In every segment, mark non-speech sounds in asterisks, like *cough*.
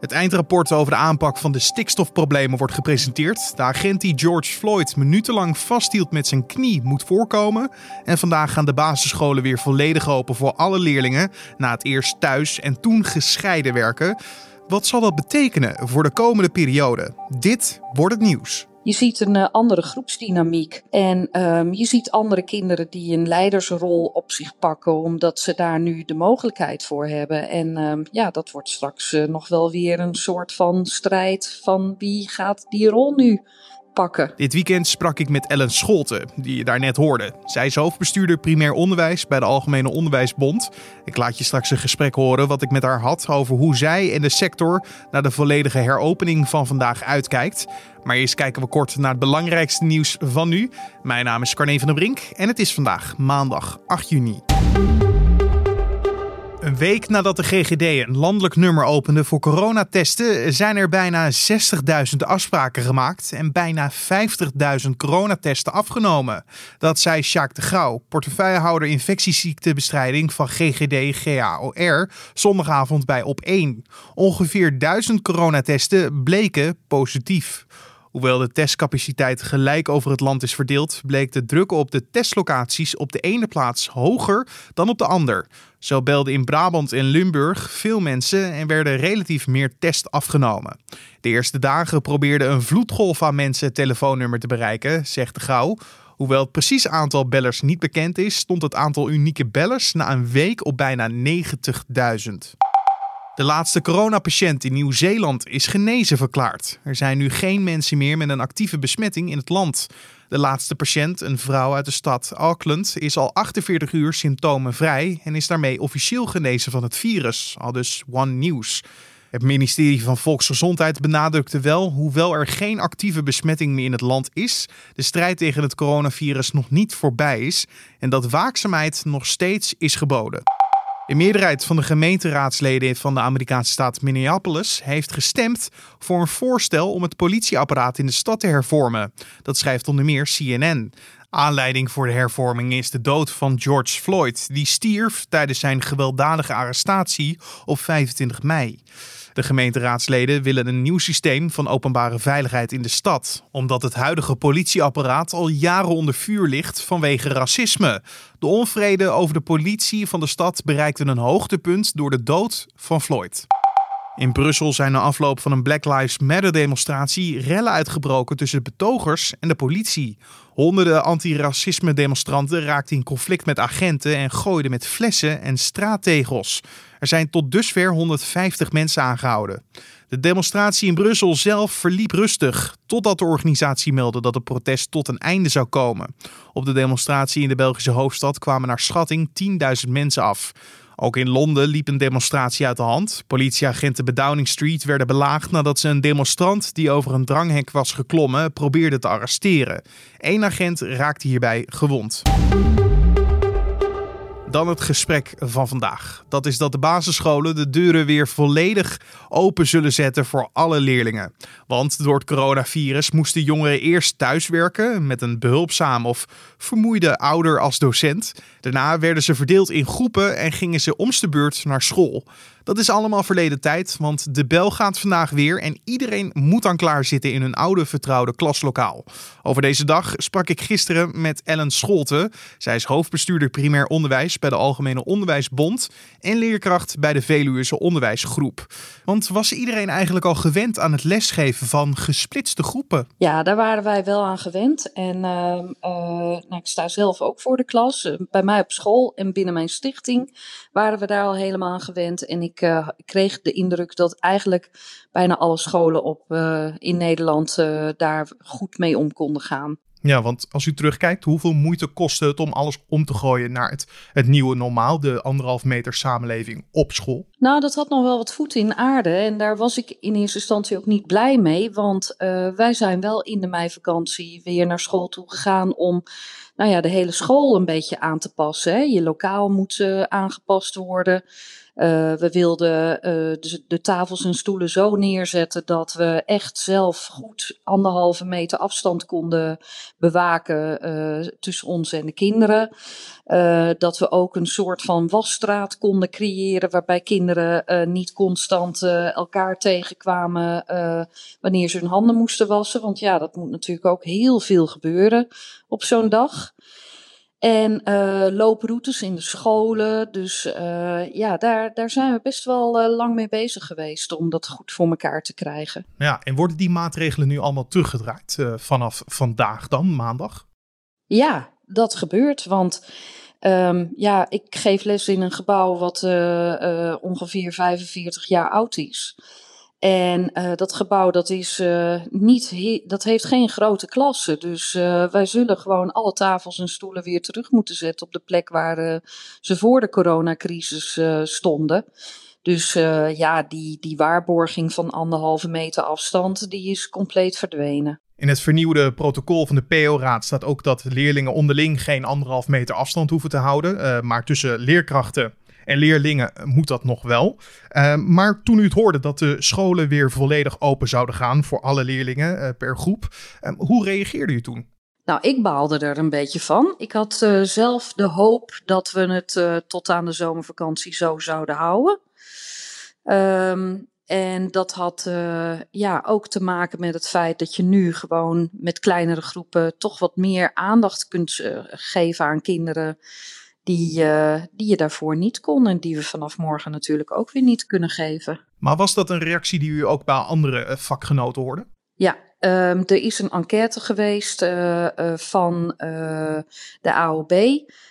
Het eindrapport over de aanpak van de stikstofproblemen wordt gepresenteerd. De agent die George Floyd minutenlang vasthield met zijn knie moet voorkomen. En vandaag gaan de basisscholen weer volledig open voor alle leerlingen. Na het eerst thuis en toen gescheiden werken. Wat zal dat betekenen voor de komende periode? Dit wordt het nieuws. Je ziet een uh, andere groepsdynamiek en um, je ziet andere kinderen die een leidersrol op zich pakken, omdat ze daar nu de mogelijkheid voor hebben. En um, ja, dat wordt straks uh, nog wel weer een soort van strijd van wie gaat die rol nu Dit weekend sprak ik met Ellen Scholten, die je daar net hoorde. Zij is hoofdbestuurder primair onderwijs bij de Algemene Onderwijsbond. Ik laat je straks een gesprek horen wat ik met haar had over hoe zij en de sector naar de volledige heropening van vandaag uitkijkt. Maar eerst kijken we kort naar het belangrijkste nieuws van nu. Mijn naam is Carne van der Brink en het is vandaag maandag 8 juni. Een week nadat de GGD een landelijk nummer opende voor coronatesten, zijn er bijna 60.000 afspraken gemaakt en bijna 50.000 coronatesten afgenomen. Dat zei Sjaak de Gouw, portefeuillehouder infectieziektebestrijding van GGD GAOR, zondagavond bij Op1. Ongeveer 1000 coronatesten bleken positief. Hoewel de testcapaciteit gelijk over het land is verdeeld, bleek de druk op de testlocaties op de ene plaats hoger dan op de ander. Zo belden in Brabant en Limburg veel mensen en werden relatief meer tests afgenomen. De eerste dagen probeerde een vloedgolf aan mensen het telefoonnummer te bereiken, zegt de Gauw. Hoewel het precies aantal bellers niet bekend is, stond het aantal unieke bellers na een week op bijna 90.000. De laatste coronapatiënt in Nieuw-Zeeland is genezen verklaard. Er zijn nu geen mensen meer met een actieve besmetting in het land. De laatste patiënt, een vrouw uit de stad Auckland, is al 48 uur symptomenvrij en is daarmee officieel genezen van het virus, al dus One News. Het ministerie van Volksgezondheid benadrukte wel, hoewel er geen actieve besmetting meer in het land is, de strijd tegen het coronavirus nog niet voorbij is en dat waakzaamheid nog steeds is geboden. De meerderheid van de gemeenteraadsleden van de Amerikaanse staat Minneapolis heeft gestemd voor een voorstel om het politieapparaat in de stad te hervormen. Dat schrijft onder meer CNN. Aanleiding voor de hervorming is de dood van George Floyd, die stierf tijdens zijn gewelddadige arrestatie op 25 mei. De gemeenteraadsleden willen een nieuw systeem van openbare veiligheid in de stad, omdat het huidige politieapparaat al jaren onder vuur ligt vanwege racisme. De onvrede over de politie van de stad bereikte een hoogtepunt door de dood van Floyd. In Brussel zijn na afloop van een Black Lives Matter demonstratie rellen uitgebroken tussen betogers en de politie. Honderden antiracisme demonstranten raakten in conflict met agenten en gooiden met flessen en straattegels. Er zijn tot dusver 150 mensen aangehouden. De demonstratie in Brussel zelf verliep rustig, totdat de organisatie meldde dat het protest tot een einde zou komen. Op de demonstratie in de Belgische hoofdstad kwamen naar schatting 10.000 mensen af. Ook in Londen liep een demonstratie uit de hand. Politieagenten bij Downing Street werden belaagd nadat ze een demonstrant die over een dranghek was geklommen probeerden te arresteren. Eén agent raakte hierbij gewond. Dan het gesprek van vandaag. Dat is dat de basisscholen de deuren weer volledig open zullen zetten voor alle leerlingen. Want door het coronavirus moesten jongeren eerst thuiswerken met een behulpzaam of vermoeide ouder als docent. Daarna werden ze verdeeld in groepen en gingen ze om de beurt naar school. Dat is allemaal verleden tijd, want de bel gaat vandaag weer en iedereen moet dan klaar zitten in hun oude vertrouwde klaslokaal. Over deze dag sprak ik gisteren met Ellen Scholten. Zij is hoofdbestuurder primair onderwijs bij de Algemene Onderwijsbond en leerkracht bij de Veluwese Onderwijsgroep. Want was iedereen eigenlijk al gewend aan het lesgeven van gesplitste groepen? Ja, daar waren wij wel aan gewend. En uh, uh, nou, ik sta zelf ook voor de klas. Bij mij op school en binnen mijn stichting waren we daar al helemaal aan gewend. En ik uh, kreeg de indruk dat eigenlijk bijna alle scholen op, uh, in Nederland uh, daar goed mee om konden gaan. Ja, want als u terugkijkt, hoeveel moeite kostte het om alles om te gooien naar het, het nieuwe normaal, de anderhalf meter samenleving op school? Nou, dat had nog wel wat voeten in aarde en daar was ik in eerste instantie ook niet blij mee, want wij zijn wel in de meivakantie weer naar school toe gegaan om nou ja, de hele school een beetje aan te passen. Hè. Je lokaal moet uh, aangepast worden. we wilden de, de, tafels en stoelen zo neerzetten dat we echt zelf goed anderhalve meter afstand konden bewaken tussen ons en de kinderen. dat we ook een soort van wasstraat konden creëren waarbij kinderen niet constant elkaar tegenkwamen wanneer ze hun handen moesten wassen. Want ja, dat moet natuurlijk ook heel veel gebeuren op zo'n dag. En uh, looproutes in de scholen. Dus uh, ja, daar, daar zijn we best wel uh, lang mee bezig geweest om dat goed voor elkaar te krijgen. Ja, en worden die maatregelen nu allemaal teruggedraaid vanaf vandaag dan, maandag? Ja, dat gebeurt. Want um, ja, ik geef les in een gebouw wat ongeveer 45 jaar oud is. En uh, dat gebouw dat is uh, niet, dat heeft geen grote klassen. Dus uh, wij zullen gewoon alle tafels en stoelen weer terug moeten zetten op de plek waar ze voor de coronacrisis stonden. Dus ja, die, die waarborging van anderhalve meter afstand, die is compleet verdwenen. In het vernieuwde protocol van de PO-raad staat ook dat leerlingen onderling geen anderhalf meter afstand hoeven te houden. maar tussen leerkrachten en leerlingen moet dat nog wel. Uh, maar toen u het hoorde dat de scholen weer volledig open zouden gaan voor alle leerlingen uh, per groep, uh, hoe reageerde u toen? Nou, ik baalde er een beetje van. Ik had zelf de hoop dat we het tot aan de zomervakantie zo zouden houden. Um, en dat had ja, ook te maken met het feit dat je nu gewoon met kleinere groepen toch wat meer aandacht kunt geven aan kinderen die, uh, die je daarvoor niet kon en die we vanaf morgen natuurlijk ook weer niet kunnen geven. Maar was dat een reactie die u ook bij andere uh, vakgenoten hoorde? Ja, um, er is een enquête geweest uh, van de AOB,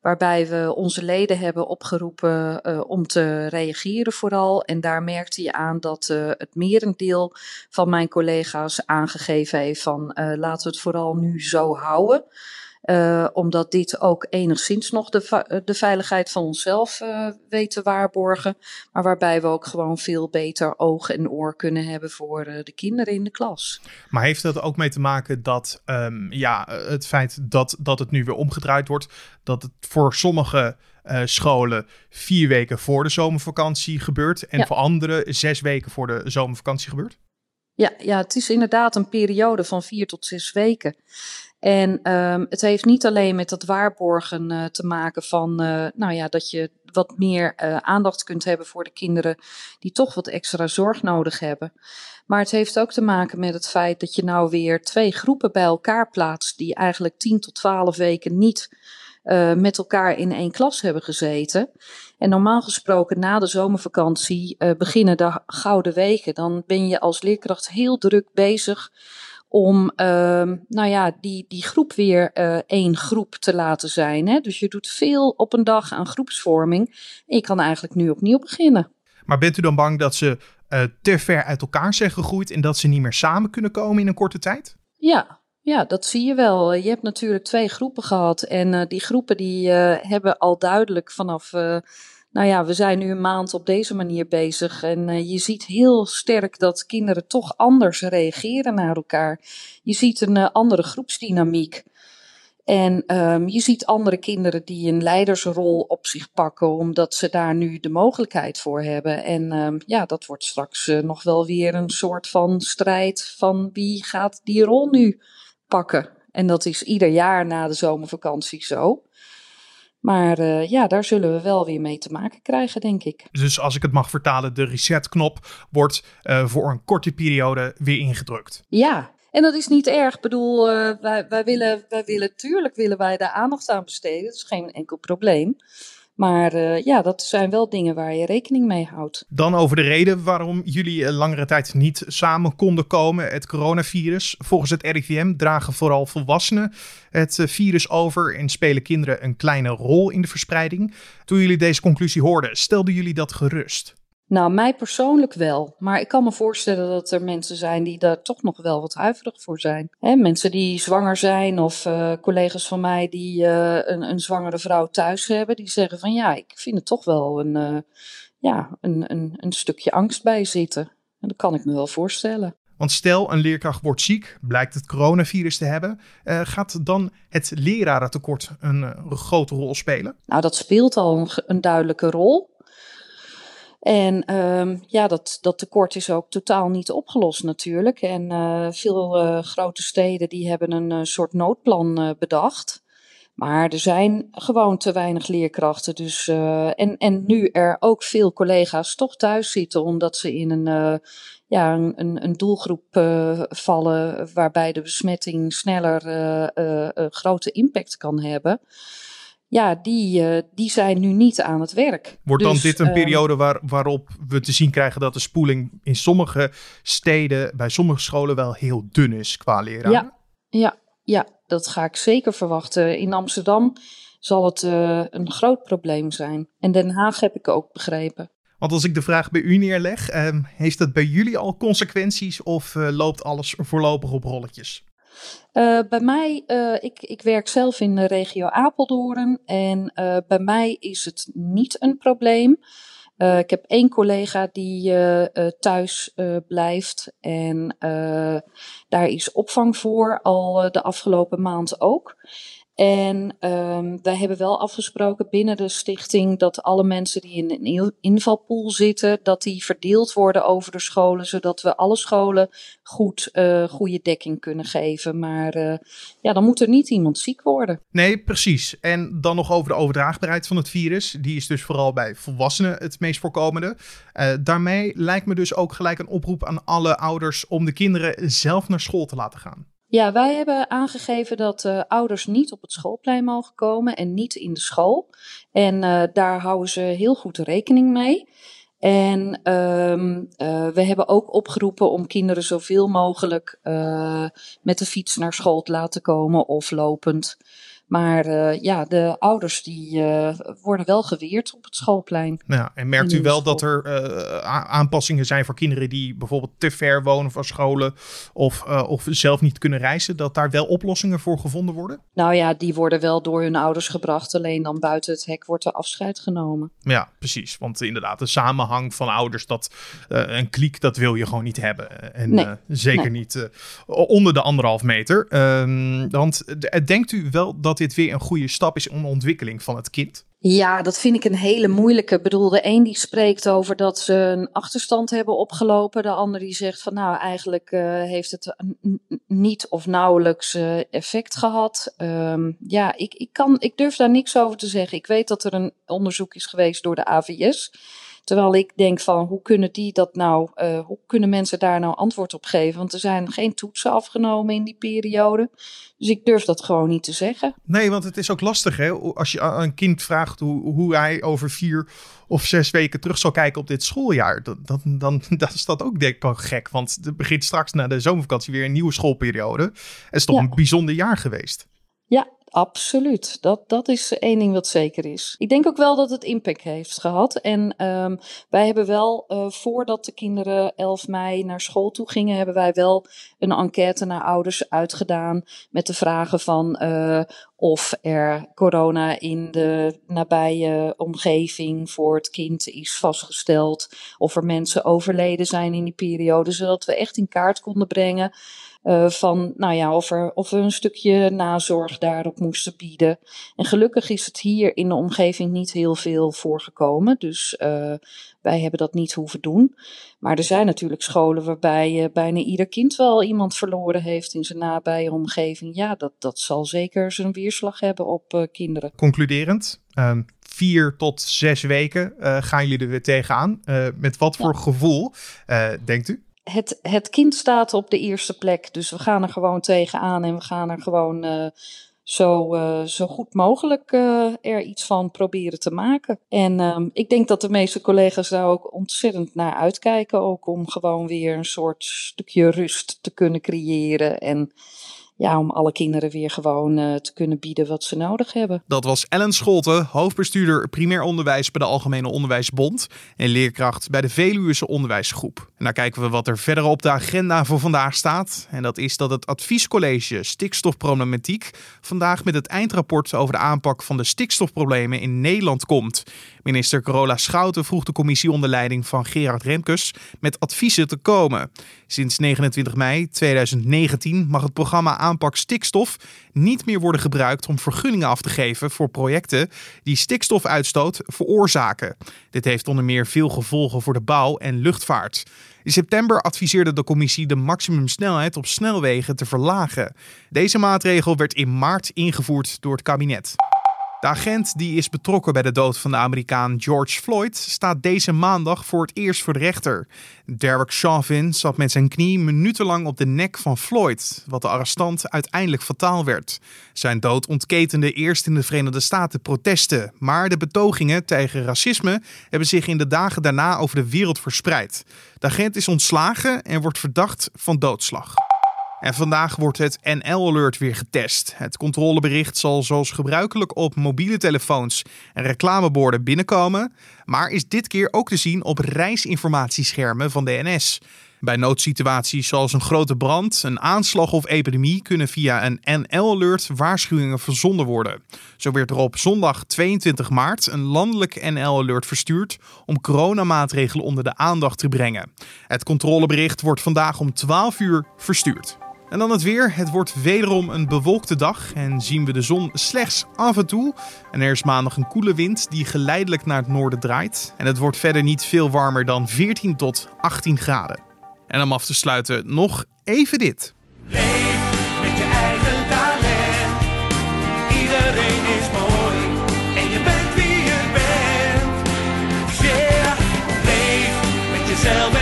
waarbij we onze leden hebben opgeroepen om te reageren vooral. En daar merkte je aan dat het merendeel van mijn collega's aangegeven heeft van laten we het vooral nu zo houden. Uh, omdat dit ook enigszins nog de, de veiligheid van onszelf uh, weet te waarborgen. Maar waarbij we ook gewoon veel beter oog en oor kunnen hebben voor uh, de kinderen in de klas. Maar heeft dat ook mee te maken dat um, ja, het feit dat, dat het nu weer omgedraaid wordt, dat het voor sommige scholen vier weken voor de zomervakantie gebeurt en ja. voor anderen zes weken voor de zomervakantie gebeurt? Ja, ja, het is inderdaad een periode van vier tot zes weken. En um, het heeft niet alleen met dat waarborgen uh, te maken van, uh, nou ja, dat je wat meer uh, aandacht kunt hebben voor de kinderen die toch wat extra zorg nodig hebben. Maar het heeft ook te maken met het feit dat je nou weer twee groepen bij elkaar plaatst die eigenlijk 10 tot 12 weken niet uh, met elkaar in één klas hebben gezeten. En normaal gesproken na de zomervakantie uh, beginnen de gouden weken. Dan ben je als leerkracht heel druk bezig om uh, nou ja, die, die groep weer uh, één groep te laten zijn. Hè? Dus je doet veel op een dag aan groepsvorming. En je kan eigenlijk nu opnieuw beginnen. Maar bent u dan bang dat ze uh, te ver uit elkaar zijn gegroeid en dat ze niet meer samen kunnen komen in een korte tijd? Ja, ja, dat zie je wel. Je hebt natuurlijk twee groepen gehad. En uh, die groepen die uh, hebben al duidelijk vanaf nou ja, we zijn nu een maand op deze manier bezig. En uh, je ziet heel sterk dat kinderen toch anders reageren naar elkaar. Je ziet een uh, andere groepsdynamiek. En um, je ziet andere kinderen die een leidersrol op zich pakken, omdat ze daar nu de mogelijkheid voor hebben. En um, ja, dat wordt straks uh, nog wel weer een soort van strijd van wie gaat die rol nu pakken. En dat is ieder jaar na de zomervakantie zo. Maar uh, ja, daar zullen we wel weer mee te maken krijgen, denk ik. Dus als ik het mag vertalen, de resetknop wordt uh, voor een korte periode weer ingedrukt. Ja, en dat is niet erg. Ik bedoel, uh, wij, wij, willen, wij willen, tuurlijk willen wij daar aandacht aan besteden. Dat is geen enkel probleem. Maar uh, ja, dat zijn wel dingen waar je rekening mee houdt. Dan over de reden waarom jullie langere tijd niet samen konden komen. Het coronavirus. Volgens het RIVM dragen vooral volwassenen het virus over en spelen kinderen een kleine rol in de verspreiding. Toen jullie deze conclusie hoorden, stelden jullie dat gerust? Nou, mij persoonlijk wel. Maar ik kan me voorstellen dat er mensen zijn die daar toch nog wel wat huiverig voor zijn. Hè, mensen die zwanger zijn of uh, collega's van mij die uh, een, een, zwangere vrouw thuis hebben, die zeggen van ja, ik vind het toch wel een, uh, ja, een, een, een stukje angst bij zitten. En dat kan ik me wel voorstellen. Want stel, een leerkracht wordt ziek, blijkt het coronavirus te hebben. Uh, gaat dan het lerarentekort een, een grote rol spelen? Nou, dat speelt al een, een duidelijke rol. En ehm, ja, dat, dat tekort is ook totaal niet opgelost natuurlijk. En uh, veel uh, grote steden die hebben een uh, soort noodplan bedacht. Maar er zijn gewoon te weinig leerkrachten. Dus, en, en nu er ook veel collega's toch thuis zitten omdat ze in een, ja, een, een doelgroep vallen waarbij de besmetting sneller grote impact kan hebben ja, die, uh, die zijn nu niet aan het werk. Wordt dan dus, dit een ehm, periode waar, waarop we te zien krijgen dat de spoeling in sommige steden, bij sommige scholen wel heel dun is qua leraren? Ja, ja, ja, dat ga ik zeker verwachten. In Amsterdam zal het uh, een groot probleem zijn. En Den Haag heb ik ook begrepen. Want als ik de vraag bij u neerleg, uh, heeft dat bij jullie al consequenties of uh, loopt alles voorlopig op rolletjes? Uh, bij mij, uh, ik, ik werk zelf in de regio Apeldoorn en uh, bij mij is het niet een probleem. ik heb één collega die thuis blijft en daar is opvang voor, al de afgelopen maand ook. En um, wij hebben wel afgesproken binnen de stichting dat alle mensen die in een invalpool zitten, dat die verdeeld worden over de scholen, zodat we alle scholen goed uh, goede dekking kunnen geven. Maar uh, ja, dan moet er niet iemand ziek worden. Nee, precies. En dan nog over de overdraagbaarheid van het virus. Die is dus vooral bij volwassenen het meest voorkomende. Uh, daarmee lijkt me dus ook gelijk een oproep aan alle ouders om de kinderen zelf naar school te laten gaan. Ja, wij hebben aangegeven dat uh, ouders niet op het schoolplein mogen komen en niet in de school. En uh, daar houden ze heel goed rekening mee. En um, uh, we hebben ook opgeroepen om kinderen zoveel mogelijk met de fiets naar school te laten komen of lopend. Maar uh, ja, de ouders die uh, worden wel geweerd op het schoolplein. Ja, en merkt u wel dat er uh, aanpassingen zijn voor kinderen die bijvoorbeeld te ver wonen van scholen of, of zelf niet kunnen reizen, dat daar wel oplossingen voor gevonden worden? Nou ja, die worden wel door hun ouders gebracht, alleen dan buiten het hek wordt er afscheid genomen. Ja, precies. Want inderdaad, de samenhang van ouders, dat een kliek, dat wil je gewoon niet hebben. En nee, zeker nee. niet onder de anderhalf meter. Ehm, want denkt u wel dat dit weer een goede stap is in de ontwikkeling van het kind? Ja, dat vind ik een hele moeilijke. Ik bedoel, de een die spreekt over dat ze een achterstand hebben opgelopen. De ander die zegt van nou, eigenlijk uh, heeft het niet of nauwelijks uh, effect gehad. Um, ja, ik, ik, kan, ik durf daar niks over te zeggen. Ik weet dat er een onderzoek is geweest door de AVS. Terwijl ik denk van hoe kunnen die dat nou, uh, hoe kunnen mensen daar nou antwoord op geven? Want er zijn geen toetsen afgenomen in die periode. Dus ik durf dat gewoon niet te zeggen. Nee, want het is ook lastig hè. Als je aan een kind vraagt hoe, hoe hij over vier of zes weken terug zal kijken op dit schooljaar. Dan, dan, dan, *laughs* dan is dat ook denk ik wel gek. Want er begint straks na de zomervakantie weer een nieuwe schoolperiode. Het is toch ja. een bijzonder jaar geweest. Ja, Absoluut. Dat, dat is één ding wat zeker is. Ik denk ook wel dat het impact heeft gehad. En um, wij hebben wel, uh, voordat de kinderen 11 mei naar school toe gingen, hebben wij wel een enquête naar ouders uitgedaan. Met de vragen van uh, of er corona in de nabije omgeving voor het kind is vastgesteld. Of er mensen overleden zijn in die periode. Zodat we echt in kaart konden brengen. Uh, van, nou ja, of, er, of we een stukje nazorg daarop moesten bieden. En gelukkig is het hier in de omgeving niet heel veel voorgekomen. Dus uh, wij hebben dat niet hoeven doen. Maar er zijn natuurlijk scholen waarbij uh, bijna ieder kind wel iemand verloren heeft in zijn nabije omgeving. Ja, dat, dat zal zeker zijn weerslag hebben op kinderen. Concluderend, um, vier tot zes weken gaan jullie er weer tegenaan. met wat voor gevoel, denkt u? Het, het kind staat op de eerste plek. Dus we gaan er gewoon tegenaan en we gaan er gewoon uh, zo, uh, zo goed mogelijk uh, er iets van proberen te maken. En um, ik denk dat de meeste collega's daar ook ontzettend naar uitkijken. Ook om gewoon weer een soort stukje rust te kunnen creëren. En ja, om alle kinderen weer gewoon uh, te kunnen bieden wat ze nodig hebben. Dat was Ellen Scholte, hoofdbestuurder primair onderwijs bij de Algemene Onderwijsbond en leerkracht bij de Veluwse Onderwijsgroep. En dan kijken we wat er verder op de agenda voor vandaag staat. En dat is dat het adviescollege stikstofproblematiek vandaag met het eindrapport over de aanpak van de stikstofproblemen in Nederland komt. Minister Carola Schouten vroeg de commissie onder leiding van Gerard Remkes met adviezen te komen. Sinds 29 mei 2019 mag het programma aanpak stikstof niet meer worden gebruikt om vergunningen af te geven voor projecten die stikstofuitstoot veroorzaken. Dit heeft onder meer veel gevolgen voor de bouw en luchtvaart. In september adviseerde de commissie de maximumsnelheid op snelwegen te verlagen. Deze maatregel werd in maart ingevoerd door het kabinet. De agent die is betrokken bij de dood van de Amerikaan George Floyd staat deze maandag voor het eerst voor de rechter. Derek Chauvin zat met zijn knie minutenlang op de nek van Floyd, wat de arrestant uiteindelijk fataal werd. Zijn dood ontketende eerst in de Verenigde Staten protesten, maar de betogingen tegen racisme hebben zich in de dagen daarna over de wereld verspreid. De agent is ontslagen en wordt verdacht van doodslag. En vandaag wordt het NL-alert weer getest. Het controlebericht zal zoals gebruikelijk op mobiele telefoons en reclameborden binnenkomen, maar is dit keer ook te zien op reisinformatieschermen van de NS. Bij noodsituaties zoals een grote brand, een aanslag of epidemie kunnen via een NL-alert waarschuwingen verzonden worden. Zo werd er op zondag 22 maart een landelijk NL-alert verstuurd om coronamaatregelen onder de aandacht te brengen. Het controlebericht wordt vandaag om 12 uur verstuurd. En dan het weer. Het wordt wederom een bewolkte dag en zien we de zon slechts af en toe. En er is maandag een koele wind die geleidelijk naar het noorden draait. En het wordt verder niet veel warmer dan 14 tot 18 graden. En om af te sluiten nog even dit. Leef met je eigen talent. Iedereen is mooi en je bent wie je bent. Leef met jezelf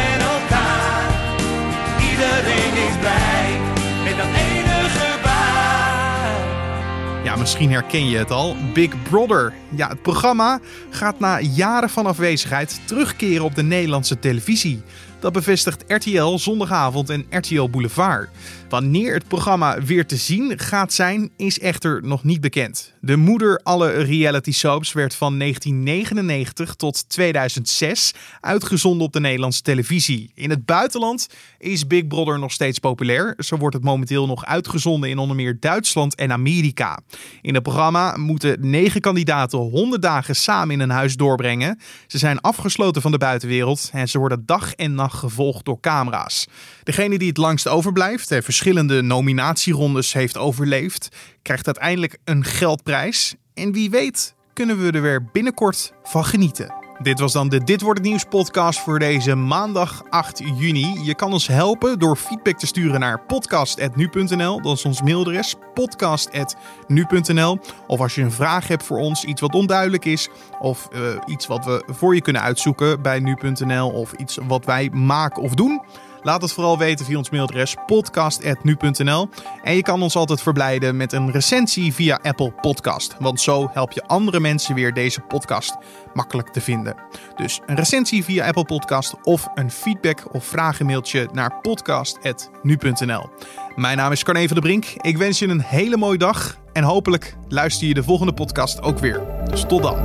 Misschien herken je het al. Big Brother. Ja, het programma gaat na jaren van afwezigheid terugkeren op de Nederlandse televisie. Dat bevestigt RTL Zondagavond en RTL Boulevard. Wanneer het programma weer te zien gaat zijn, is echter nog niet bekend. De moeder alle reality soaps werd van 1999 tot 2006 uitgezonden op de Nederlandse televisie. In het buitenland is Big Brother nog steeds populair. Zo wordt het momenteel nog uitgezonden in onder meer Duitsland en Amerika. In het programma moeten negen kandidaten 100 dagen samen in een huis doorbrengen. Ze zijn afgesloten van de buitenwereld en ze worden dag en nacht gevolgd door camera's. Degene die het langst overblijft en verschillende nominatierondes heeft overleefd, krijgt uiteindelijk een geldprijs. En wie weet kunnen we er weer binnenkort van genieten. Dit was dan de Dit Wordt Het Nieuws podcast voor deze maandag 8 juni. Je kan ons helpen door feedback te sturen naar podcast.nu.nl. Dat is ons mailadres, podcast.nu.nl. Of als je een vraag hebt voor ons, iets wat onduidelijk is... of eh, iets wat we voor je kunnen uitzoeken bij nu.nl... of iets wat wij maken of doen... Laat het vooral weten via ons mailadres podcast.nu.nl. En je kan ons altijd verblijden met een recensie via Apple Podcast. Want zo help je andere mensen weer deze podcast makkelijk te vinden. Dus een recensie via Apple Podcast of een feedback of vragenmailtje naar podcast.nu.nl. Mijn naam is Carne van der Brink. Ik wens je een hele mooie dag. En hopelijk luister je de volgende podcast ook weer. Dus tot dan.